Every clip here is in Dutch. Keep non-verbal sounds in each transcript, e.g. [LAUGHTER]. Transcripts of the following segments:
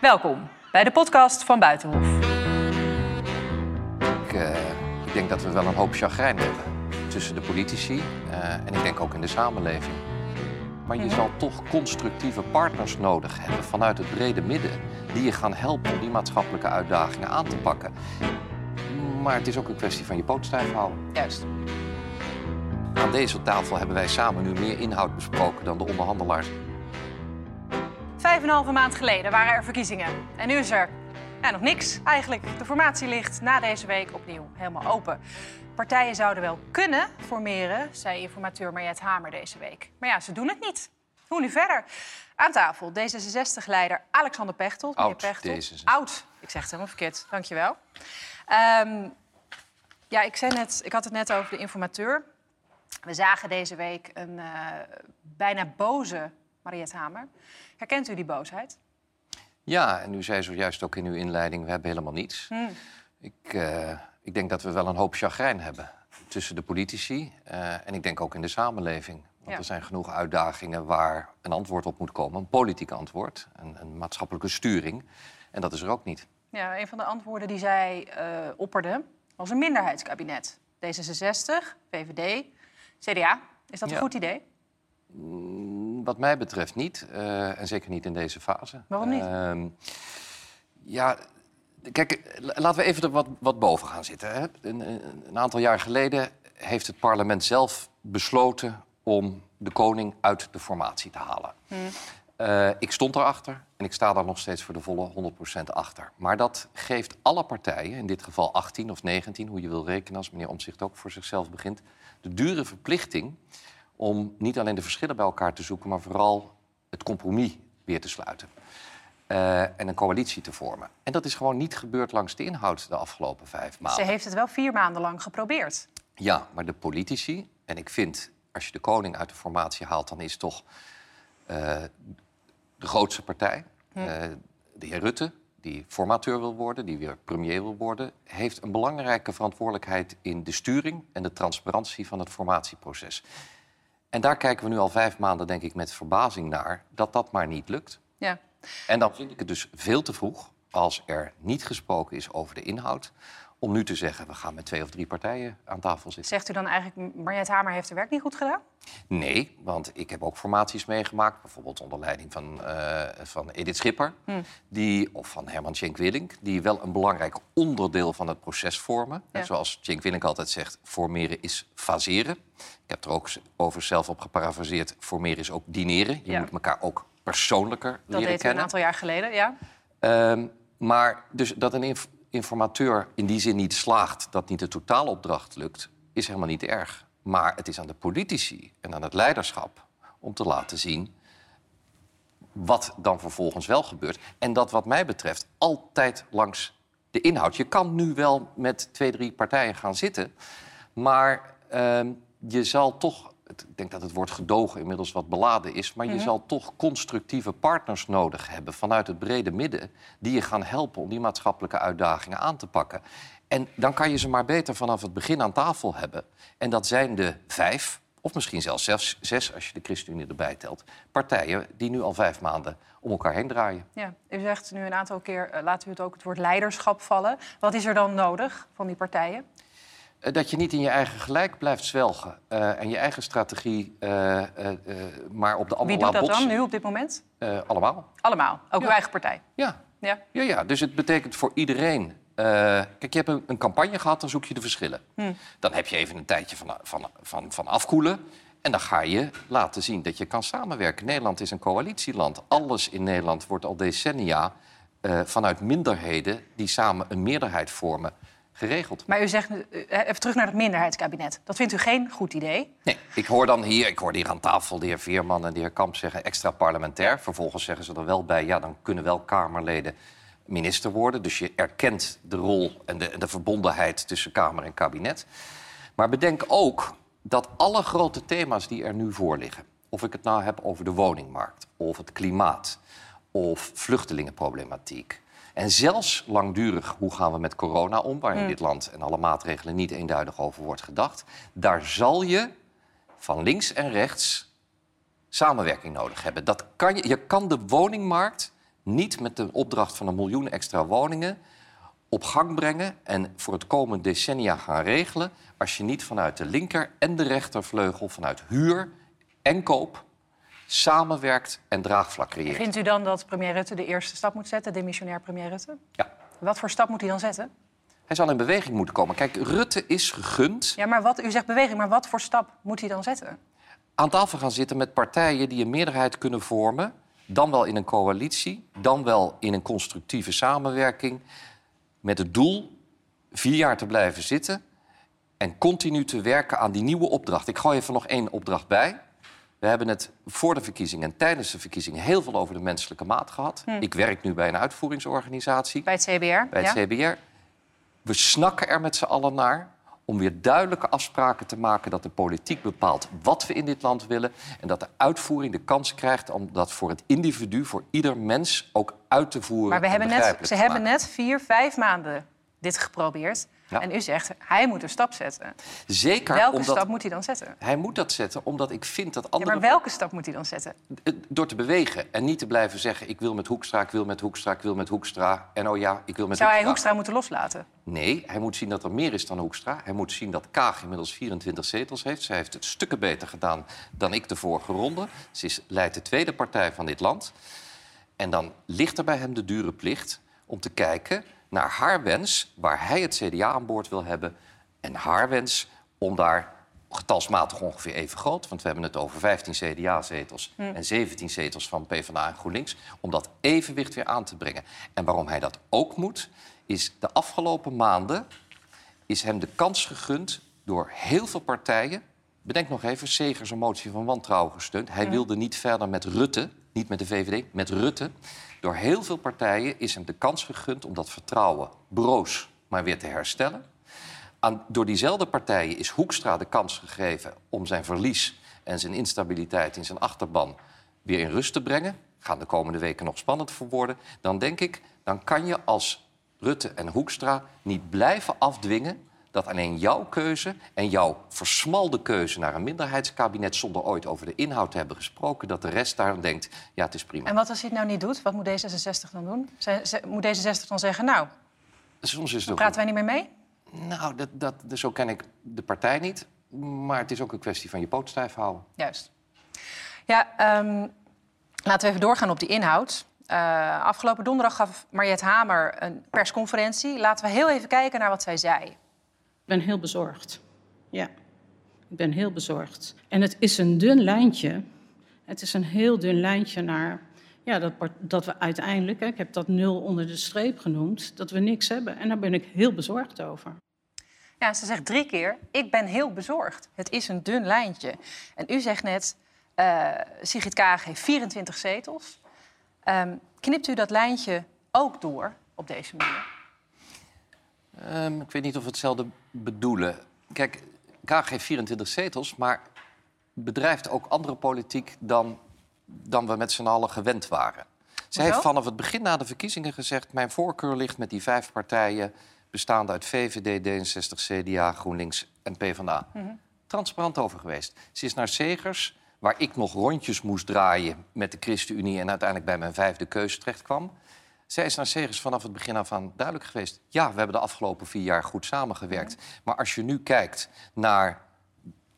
Welkom bij de podcast van Buitenhof. Ik, uh, ik denk dat we wel een hoop chagrijn hebben tussen de politici uh, en ik denk ook in de samenleving. Maar je zal toch constructieve partners nodig hebben vanuit het brede midden die je gaan helpen om die maatschappelijke uitdagingen aan te pakken. Maar het is ook een kwestie van je poot stijf houden. Juist. Aan deze tafel hebben wij samen nu meer inhoud besproken dan de onderhandelaars. Vijf en een halve maand geleden waren er verkiezingen. En nu is er ja, nog niks eigenlijk. De formatie ligt na deze week opnieuw helemaal open. Partijen zouden wel kunnen formeren, zei informateur Mariette Hamer deze week. Maar ja, ze doen het niet. Hoe nu verder? Aan tafel D66-leider Alexander Pechtold. Oud Pechtold. D66. Oud. Ik zeg het helemaal verkeerd. Dankjewel. Um, ja, ik, zei net, ik had het net over de informateur. We zagen deze week een uh, bijna boze Mariette Hamer. Herkent u die boosheid? Ja, en u zei zojuist ook in uw inleiding, we hebben helemaal niets. Hmm. Ik, uh, ik denk dat we wel een hoop chagrijn hebben tussen de politici uh, en ik denk ook in de samenleving. Want ja. er zijn genoeg uitdagingen waar een antwoord op moet komen. Een politiek antwoord, een, een maatschappelijke sturing. En dat is er ook niet. Ja, een van de antwoorden die zij uh, opperde was een minderheidskabinet. D66, VVD, CDA. Is dat een Ja. goed idee? Wat mij betreft niet. eh, en zeker niet in deze fase. Waarom niet? Ehm, ja, kijk, laten we even er wat, wat boven gaan zitten. Hè. Een, een, aantal jaar geleden heeft het parlement zelf besloten om de koning uit de formatie te halen. Eh, ik stond erachter en ik sta daar nog steeds voor de volle 100% achter. Maar dat geeft alle partijen, in dit geval 18 of 19, hoe je wil rekenen als meneer Omtzigt ook voor zichzelf begint, de dure verplichting om niet alleen de verschillen bij elkaar te zoeken, maar vooral het compromis weer te sluiten. Eh, en een coalitie te vormen. En dat is gewoon niet gebeurd langs de inhoud de afgelopen vijf maanden. Ze heeft het wel vier maanden lang geprobeerd. Ja, maar de politici, en ik vind als je de koning uit de formatie haalt, dan is toch eh, de grootste partij, eh, de heer Rutte, die formateur wil worden, die weer premier wil worden, heeft een belangrijke verantwoordelijkheid in de sturing en de transparantie van het formatieproces. En daar kijken we nu al vijf maanden, denk ik, met verbazing naar dat dat maar niet lukt. Ja. En dan vind ik het dus veel te vroeg, als er niet gesproken is over de inhoud, om nu te zeggen, we gaan met twee of drie partijen aan tafel zitten. Zegt u dan eigenlijk, Mariette Hamer heeft haar werk niet goed gedaan? Nee, want ik heb ook formaties meegemaakt, bijvoorbeeld onder leiding van, eh, van Edith Schipper, die, of van Herman Tjenk Willink, die wel een belangrijk onderdeel van het proces vormen. Ja. En zoals Tjenk Willink altijd zegt, formeren is faseren. Ik heb er ook over zelf op geparafraseerd, formeren is ook dineren. Je Ja. moet elkaar ook persoonlijker Dat leren deed u een kennen. aantal jaar geleden, ja. Ehm, maar dus dat een informateur in die zin niet slaagt, dat niet de totaalopdracht lukt, is helemaal niet erg. Maar het is aan de politici en aan het leiderschap om te laten zien wat dan vervolgens wel gebeurt. En dat wat mij betreft altijd langs de inhoud. Je kan nu wel met twee, drie partijen gaan zitten, maar ehm, je zal toch. Het- Ik denk dat het woord gedogen inmiddels wat beladen is. Maar je zal toch constructieve partners nodig hebben vanuit het brede midden. die je gaan helpen om die maatschappelijke uitdagingen aan te pakken. En dan kan je ze maar beter vanaf het begin aan tafel hebben. En dat zijn de vijf, of misschien zelfs zes, zes als je de ChristenUnie erbij telt. partijen die nu al vijf maanden om elkaar heen draaien. ja. U zegt nu een aantal keer, eh, laat u het ook het woord leiderschap vallen. Wat is er dan nodig van die partijen? Eh, Dat je niet in je eigen gelijk blijft zwelgen. eh, en je eigen strategie eh, maar op de ander Wie doet dat dan nu op dit moment? Allemaal. Allemaal, ook uw eigen partij. Ja. Ja. Ja, ja, dus het betekent voor iedereen. kijk, je hebt een, een campagne gehad, dan zoek je de verschillen. Dan heb je even een tijdje van, van, van, van afkoelen. En dan ga je laten zien dat je kan samenwerken. Nederland is een coalitieland. Alles in Nederland wordt al decennia vanuit minderheden die samen een meerderheid vormen geregeld. Maar u zegt, nu, eh, even terug naar het minderheidskabinet. Dat vindt u geen goed idee? Nee, ik hoor dan hier, ik hoor hier aan tafel de heer Veerman en de heer Kamp zeggen extra parlementair. Vervolgens zeggen ze er wel bij, ja, dan kunnen wel Kamerleden minister worden. Dus je erkent de rol en de, en de verbondenheid tussen Kamer en kabinet. Maar bedenk ook dat alle grote thema's die er nu voor liggen, of ik het nou heb over de woningmarkt, of het klimaat, of vluchtelingenproblematiek. En zelfs langdurig, hoe gaan we met corona om, waar in dit land en alle maatregelen niet eenduidig over wordt gedacht. Daar zal je van links en rechts samenwerking nodig hebben. Dat kan je, je kan de woningmarkt niet met de opdracht van een miljoen extra woningen op gang brengen en voor het komende decennia gaan regelen als je niet vanuit de linker en de rechtervleugel, vanuit huur en koop, samenwerkt en draagvlak creëert. Vindt u dan dat premier Rutte de eerste stap moet zetten, demissionair premier Rutte? Ja. Wat voor stap moet hij dan zetten? Hij zal in beweging moeten komen. Kijk, Rutte is gegund Ja, maar wat, u zegt beweging, maar wat voor stap moet hij dan zetten? aan tafel gaan zitten met partijen die een meerderheid kunnen vormen. Dan wel in een coalitie, dan wel in een constructieve samenwerking. Met het doel vier jaar te blijven zitten en continu te werken aan die nieuwe opdracht. Ik gooi even nog één opdracht bij. We hebben het voor de verkiezingen en tijdens de verkiezingen heel veel over de menselijke maat gehad. Ik werk nu bij een uitvoeringsorganisatie, Bij het CBR? bij het ja? CBR. We snakken er met z'n allen naar om weer duidelijke afspraken te maken dat de politiek bepaalt wat we in dit land willen en dat de uitvoering de kans krijgt om dat voor het individu, voor ieder mens ook uit te voeren. Maar we en hebben net, ze hebben net vier, vijf maanden dit geprobeerd. Ja. En u zegt, hij moet een stap zetten. Zeker Welke omdat stap moet hij dan zetten? hij moet dat zetten, omdat ik vind dat Ja, andere maar welke stap moet hij dan zetten? Eh, Door te bewegen en niet te blijven zeggen... ik wil met Hoekstra, ik wil met Hoekstra, ik wil met Hoekstra... en oh ja, ik wil met Zou hij Hoekstra. Hoekstra moeten loslaten? Nee, hij moet zien dat er meer is dan Hoekstra. Hij moet zien dat Kaag inmiddels 24 zetels heeft. Zij heeft het stukken beter gedaan dan ik de vorige ronde. Ze is, leidt de tweede partij van dit land. En dan ligt er bij hem de dure plicht om te kijken naar haar wens... waar hij het CDA aan boord wil hebben... en haar wens om daar getalsmatig ongeveer even groot... want we hebben het over 15 CDA-zetels en 17 zetels van PvdA en GroenLinks... om dat evenwicht weer aan te brengen. En waarom hij dat ook moet, is de afgelopen maanden... is hem de kans gegund door heel veel partijen... Bedenk nog even, Segers een motie van wantrouwen gesteund. Hij wilde niet verder met Rutte, niet met de VVD, met Rutte. Door heel veel partijen is hem de kans gegund om dat vertrouwen broos maar weer te herstellen. Aan, door diezelfde partijen is Hoekstra de kans gegeven om zijn verlies en zijn instabiliteit in zijn achterban weer in rust te brengen. Gaan de komende weken nog spannend voor worden. Dan denk ik, dan kan je als Rutte en Hoekstra niet blijven afdwingen dat alleen jouw keuze en jouw versmalde keuze naar een minderheidskabinet zonder ooit over de inhoud te hebben gesproken, dat de rest daar denkt, ja, het is prima. En wat als hij het nou niet doet? Wat moet D66 dan doen? Ze- moet D66 dan zeggen, nou, Soms is het ook praten wij niet meer mee? Nou, dat, dat, dus zo ken ik de partij niet. Maar het is ook een kwestie van je poot stijf houden. Juist. Ja, ehm, laten we even doorgaan op die inhoud. Eh, afgelopen donderdag gaf Mariette Hamer een persconferentie. Laten we heel even kijken naar wat zij zei. Ben heel bezorgd. Ja, ik ben heel bezorgd. En het is een dun lijntje. Het is een heel dun lijntje naar ja, dat, dat we uiteindelijk, hè, ik heb dat nul onder de streep genoemd, dat we niks hebben. En daar ben ik heel bezorgd over. Ja, ze zegt drie keer, ik ben heel bezorgd. Het is een dun lijntje. En u zegt net, eh Sigrid Kaag heeft 24 zetels. Ehm, knipt u dat lijntje ook door op deze manier? Ehm, ik weet niet of we hetzelfde bedoelen. Kijk, heeft 24 zetels, maar bedrijft ook andere politiek dan, dan we met z'n allen gewend waren. Zij Hoezo? heeft vanaf het begin na de verkiezingen gezegd... mijn voorkeur ligt met die vijf partijen... bestaande uit VVD, D66, CDA, GroenLinks en PvdA. Transparant over geweest. Ze is naar Segers, waar ik nog rondjes moest draaien... met de ChristenUnie en uiteindelijk bij mijn vijfde keuze terecht kwam. Zij is naar Segers vanaf het begin af aan duidelijk geweest. Ja, we hebben de afgelopen vier jaar goed samengewerkt. Maar als je nu kijkt naar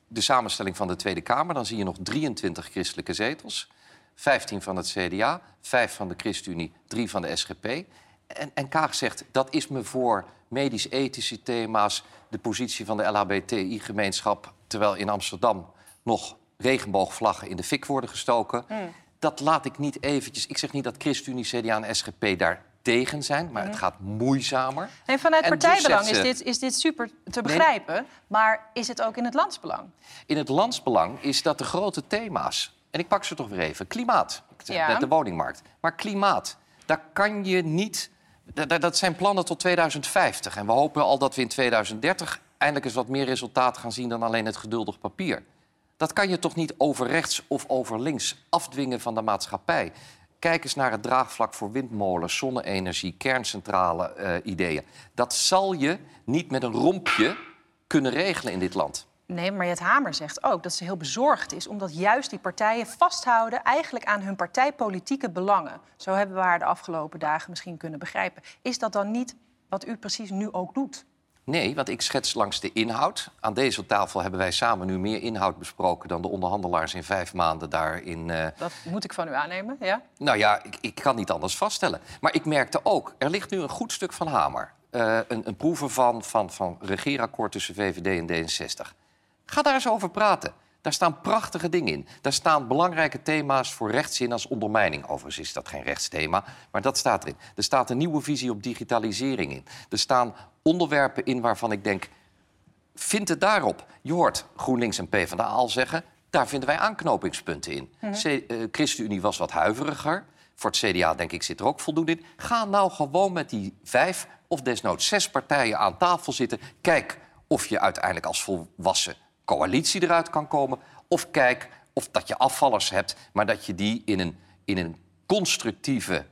de samenstelling van de Tweede Kamer... dan zie je nog 23 christelijke zetels. 15 van het CDA, 5 van de ChristenUnie, 3 van de SGP. En, en Kaag zegt, dat is me voor medisch-ethische thema's... de positie van de LHBTI-gemeenschap... terwijl in Amsterdam nog regenboogvlaggen in de fik worden gestoken... dat laat ik niet eventjes... Ik zeg niet dat ChristenUnie, CDA en SGP daar tegen zijn... maar het gaat moeizamer. En vanuit En partijbelang is, dit, is dit super te begrijpen. Maar is het ook in het landsbelang? In het landsbelang is dat de grote thema's. En ik pak ze toch weer even. Klimaat. Ja. net de woningmarkt. Maar klimaat, daar kan je niet. da- da- Dat zijn plannen tot 2050. En we hopen al dat we in 2030 eindelijk eens wat meer resultaat gaan zien dan alleen het geduldig papier. Dat kan je toch niet over rechts of over links afdwingen van de maatschappij. Kijk eens naar het draagvlak voor windmolens, zonne-energie, kerncentrale eh, ideeën. Dat zal je niet met een rompje kunnen regelen in dit land. Nee, Mariet Hamer zegt ook dat ze heel bezorgd is... omdat juist die partijen vasthouden eigenlijk aan hun partijpolitieke belangen. Zo hebben we haar de afgelopen dagen misschien kunnen begrijpen. Is dat dan niet wat u precies nu ook doet? Nee, want ik schets langs de inhoud. Aan deze tafel hebben wij samen nu meer inhoud besproken... dan de onderhandelaars in vijf maanden daarin... Uh... Dat moet ik van u aannemen, ja? Nou ja, ik, ik kan niet anders vaststellen. Maar ik merkte ook, er ligt nu een goed stuk van Hamer. Uh, een, een proeven van, van, van regeerakkoord tussen VVD en D66. Ga daar eens over praten. Daar staan prachtige dingen in. Daar staan belangrijke thema's voor rechtszin als ondermijning. Overigens is dat geen rechtsthema, maar dat staat erin. Er staat een nieuwe visie op digitalisering in. Er staan onderwerpen in waarvan ik denk... vind het daarop. Je hoort GroenLinks en PvdA al zeggen... daar vinden wij aanknopingspunten in. Mm ChristenUnie was wat huiveriger. Voor het CDA, denk ik, zit er ook voldoende in. Ga nou gewoon met die vijf of desnoods zes partijen aan tafel zitten. Kijk of je uiteindelijk als volwassen coalitie eruit kan komen. Of kijk of dat je afvallers hebt, maar dat je die in een, in een constructieve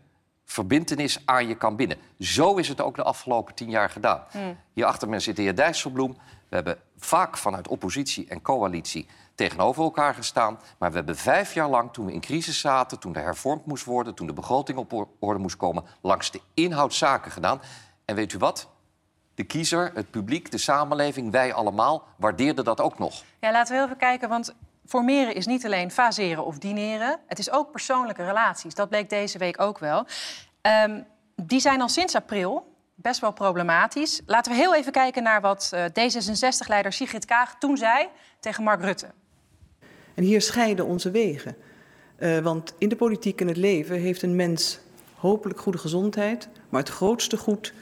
verbindenis aan je kan binden. Zo is het ook de afgelopen tien jaar gedaan. Hmm. Hier achter me zit de heer Dijsselbloem. We hebben vaak vanuit oppositie en coalitie tegenover elkaar gestaan. Maar we hebben vijf jaar lang, toen we in crisis zaten... toen er hervormd moest worden, toen de begroting op orde moest komen... langs de inhoud zaken gedaan. En weet u wat? de kiezer, het publiek, de samenleving, wij allemaal waardeerden dat ook nog. Ja, laten we even kijken, want formeren is niet alleen faseren of dineren. Het is ook persoonlijke relaties. Dat bleek deze week ook wel. Um, die zijn al sinds april best wel problematisch. Laten we heel even kijken naar wat uh, D66-leider Sigrid Kaag toen zei tegen Mark Rutte. En hier scheiden onze wegen. Uh, want in de politiek en het leven heeft een mens hopelijk goede gezondheid, maar het grootste goed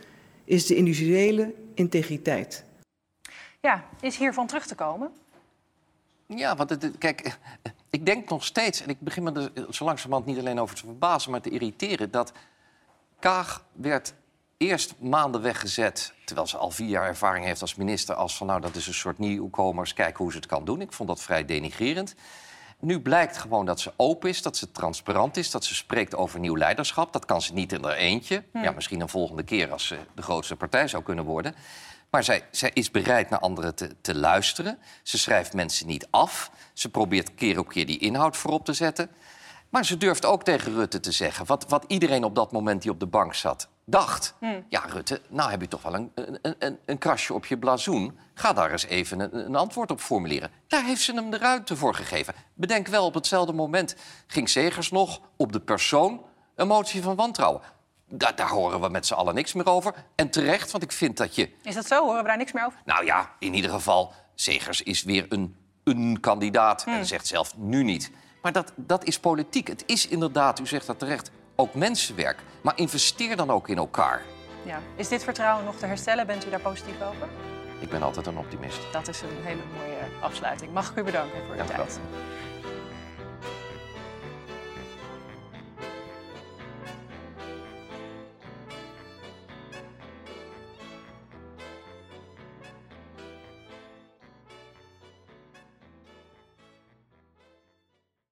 is de individuele integriteit. Ja, is hiervan terug te komen? Ja, want het, kijk, [LAUGHS] ik denk nog steeds, en ik begin me er zo langzamerhand niet alleen over te verbazen, maar te irriteren, dat Kaag werd eerst maanden weggezet, terwijl ze al vier jaar ervaring heeft als minister, als van nou, dat is een soort nieuwkomers, kijken hoe ze het kan doen. Ik vond dat vrij denigrerend. Nu blijkt gewoon dat ze open is, dat ze transparant is, dat ze spreekt over nieuw leiderschap. Dat kan ze niet in haar eentje. Hm. Ja, misschien een volgende keer als ze de grootste partij zou kunnen worden. Maar zij, zij is bereid naar anderen te, te luisteren. Ze schrijft mensen niet af. Ze probeert keer op keer die inhoud voorop te zetten. Maar ze durft ook tegen Rutte te zeggen wat, wat iedereen op dat moment die op de bank zat dacht. Hm. Ja, Rutte, nou heb je toch wel een, een, een, een krasje op je blazoen. Ga daar eens even een, een, antwoord op formuleren. Daar heeft ze hem de ruimte voor gegeven. Bedenk wel, op hetzelfde moment ging Segers nog op de persoon een motie van wantrouwen. Daar horen we met z'n allen niks meer over. En terecht, want ik vind dat je... Is dat zo? Horen we daar niks meer over? Nou ja, in ieder geval, Segers is weer een, een kandidaat. Hm. En zegt zelf nu niet. Maar dat, dat is politiek. Het is inderdaad, u zegt dat terecht, ook mensenwerk. Maar investeer dan ook in elkaar. Ja. Is dit vertrouwen nog te herstellen? Bent u daar positief over? Ik ben altijd een optimist. Dat is een hele mooie afsluiting. Mag ik u bedanken voor uw tijd.